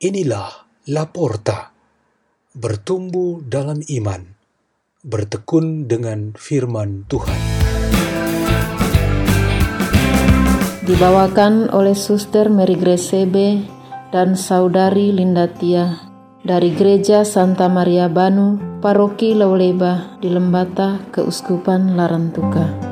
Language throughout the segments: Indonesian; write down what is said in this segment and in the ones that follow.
Inilah Laporta, bertumbuh dalam iman, bertekun dengan firman Tuhan. Dibawakan oleh Suster Mary Grace Sebe dan Saudari Linda Tia dari Gereja Santa Maria Banu, Paroki Lauleba di Lembata, Keuskupan Larantuka.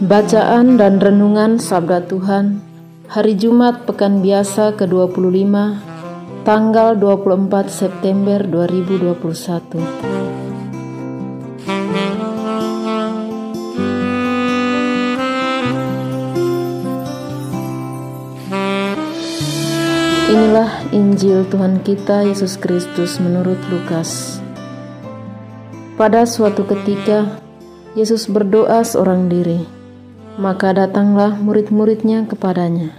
Bacaan dan Renungan Sabda Tuhan Hari Jumat Pekan Biasa ke-25 Tanggal 24 September 2021 Inilah Injil Tuhan kita Yesus Kristus menurut Lukas. Pada suatu ketika Yesus berdoa seorang diri maka datanglah murid-muridnya kepadanya.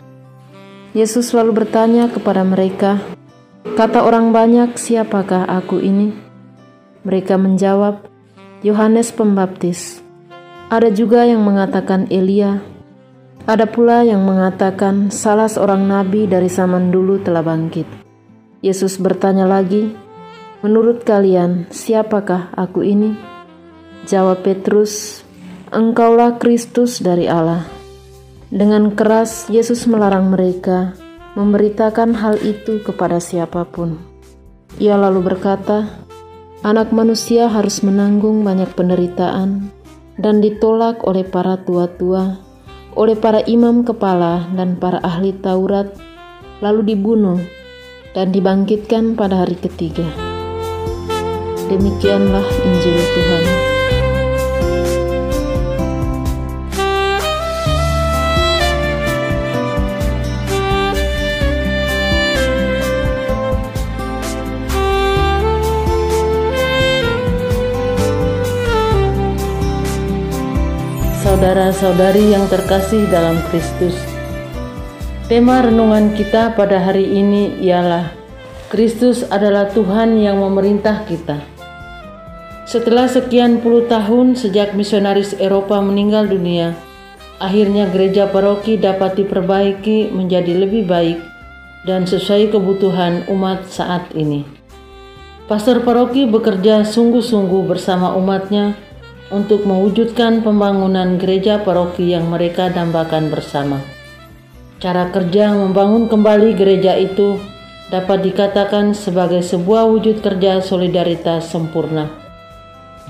Yesus lalu bertanya kepada mereka, "Kata orang banyak, siapakah aku ini?" Mereka menjawab, "Yohanes Pembaptis." Ada juga yang mengatakan Elia, ada pula yang mengatakan salah seorang nabi dari zaman dulu telah bangkit. Yesus bertanya lagi, "Menurut kalian, siapakah aku ini?" Jawab Petrus, Engkaulah Kristus dari Allah. Dengan keras Yesus melarang mereka memberitakan hal itu kepada siapa pun. Ia lalu berkata, "Anak manusia harus menanggung banyak penderitaan dan ditolak oleh para tua-tua, oleh para imam kepala dan para ahli Taurat, lalu dibunuh dan dibangkitkan pada hari ketiga." Demikianlah Injil Tuhan. Saudara-saudari yang terkasih dalam Kristus. Tema renungan kita pada hari ini ialah Kristus adalah Tuhan yang memerintah kita. Setelah sekian puluh tahun sejak misionaris Eropa meninggal dunia, akhirnya gereja paroki dapat diperbaiki menjadi lebih baik dan sesuai kebutuhan umat saat ini. Pastor paroki bekerja sungguh-sungguh bersama umatnya untuk mewujudkan pembangunan gereja paroki yang mereka dambakan bersama. Cara kerja membangun kembali gereja itu dapat dikatakan sebagai sebuah wujud kerja solidaritas sempurna.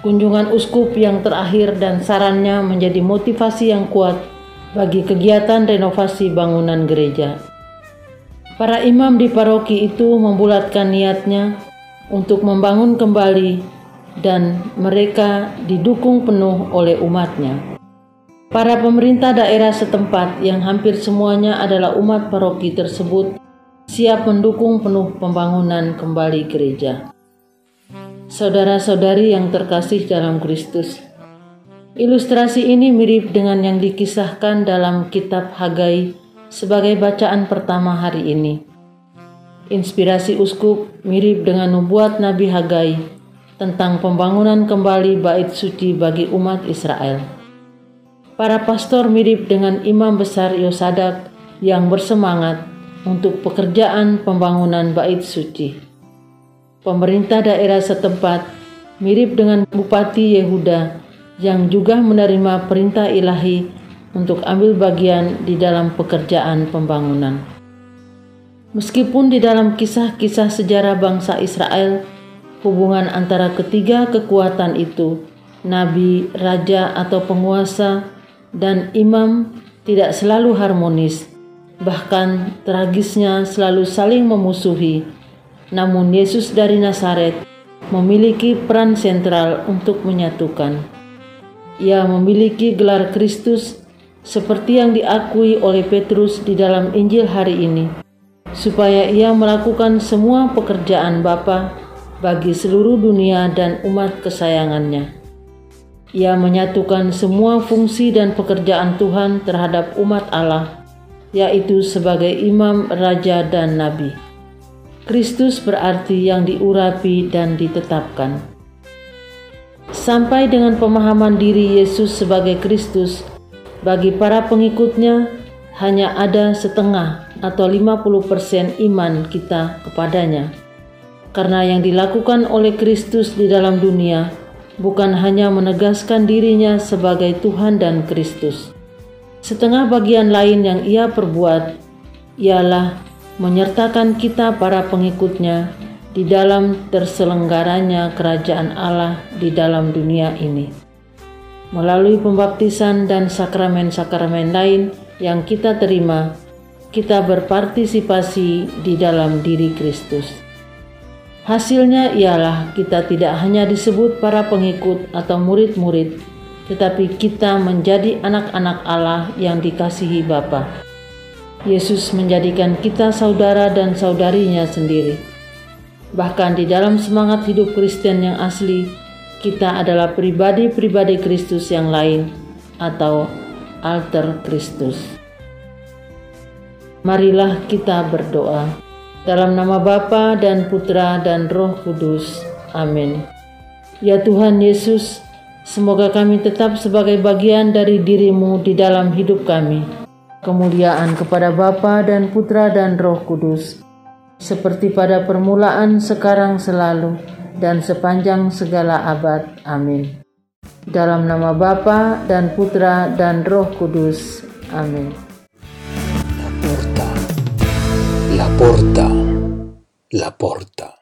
Kunjungan uskup yang terakhir dan sarannya menjadi motivasi yang kuat bagi kegiatan renovasi bangunan gereja. Para imam di paroki itu membulatkan niatnya untuk membangun kembali dan mereka didukung penuh oleh umatnya. Para pemerintah daerah setempat yang hampir semuanya adalah umat paroki tersebut siap mendukung penuh pembangunan kembali gereja. Saudara-saudari yang terkasih dalam Kristus, ilustrasi ini mirip dengan yang dikisahkan dalam kitab Hagai sebagai bacaan pertama hari ini. Inspirasi uskup mirip dengan nubuat Nabi Hagai tentang pembangunan kembali bait suci bagi umat Israel. Para pastor mirip dengan imam besar Yosadak yang bersemangat untuk pekerjaan pembangunan bait suci. Pemerintah daerah setempat mirip dengan Bupati Yehuda yang juga menerima perintah ilahi untuk ambil bagian di dalam pekerjaan pembangunan. Meskipun di dalam kisah-kisah sejarah bangsa Israel hubungan antara ketiga kekuatan itu, nabi, raja, atau penguasa, dan imam, tidak selalu harmonis. Bahkan tragisnya selalu saling memusuhi. Namun Yesus dari Nazaret memiliki peran sentral untuk menyatukan. Ia memiliki gelar Kristus seperti yang diakui oleh Petrus di dalam Injil hari ini, supaya ia melakukan semua pekerjaan Bapa bagi seluruh dunia dan umat kesayangannya. Ia menyatukan semua fungsi dan pekerjaan Tuhan terhadap umat Allah, yaitu sebagai imam, raja, dan nabi. Kristus berarti yang diurapi dan ditetapkan. Sampai dengan pemahaman diri Yesus sebagai Kristus, bagi para pengikutnya hanya ada setengah atau 50% iman kita kepadanya. Karena yang dilakukan oleh Kristus di dalam dunia bukan hanya menegaskan dirinya sebagai Tuhan dan Kristus. Setengah bagian lain yang ia perbuat ialah menyertakan kita para pengikutnya di dalam terselenggaranya kerajaan Allah di dalam dunia ini. Melalui pembaptisan dan sakramen-sakramen lain yang kita terima, kita berpartisipasi di dalam diri Kristus. Hasilnya ialah kita tidak hanya disebut para pengikut atau murid-murid, tetapi kita menjadi anak-anak Allah yang dikasihi Bapa. Yesus menjadikan kita saudara dan saudarinya sendiri. Bahkan di dalam semangat hidup Kristen yang asli, kita adalah pribadi-pribadi Kristus yang lain atau alter Kristus. Marilah kita berdoa. Dalam nama Bapa dan Putra dan Roh Kudus. Amin. Ya Tuhan Yesus, semoga kami tetap sebagai bagian dari dirimu di dalam hidup kami. Kemuliaan kepada Bapa dan Putra dan Roh Kudus, seperti pada permulaan, sekarang, selalu, dan sepanjang segala abad. Amin. Dalam nama Bapa dan Putra dan Roh Kudus. Amin. Porta, la porta.